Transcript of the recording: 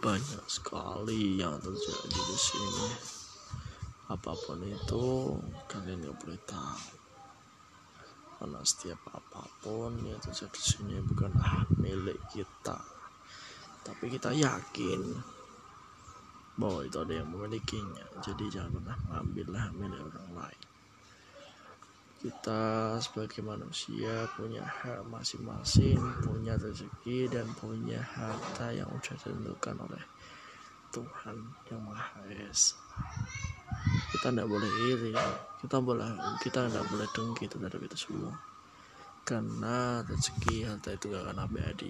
banyak sekali yang terjadi di sini. Apa pun itu kalian nggak boleh tahu. Karena setiap apa pun yang terjadi di sini bukanlah milik kita. Tapi kita yakin bahwa itu ada yang memilikinya. Jadi jangan pernah mengambillah milik orang lain kita sebagai manusia punya hak masing-masing, punya rezeki dan punya harta yang sudah ditentukan oleh Tuhan yang Maha Esa. Kita tidak boleh iri, kita boleh kita tidak boleh dengki terhadap itu semua. Karena rezeki harta itu gak akan abadi.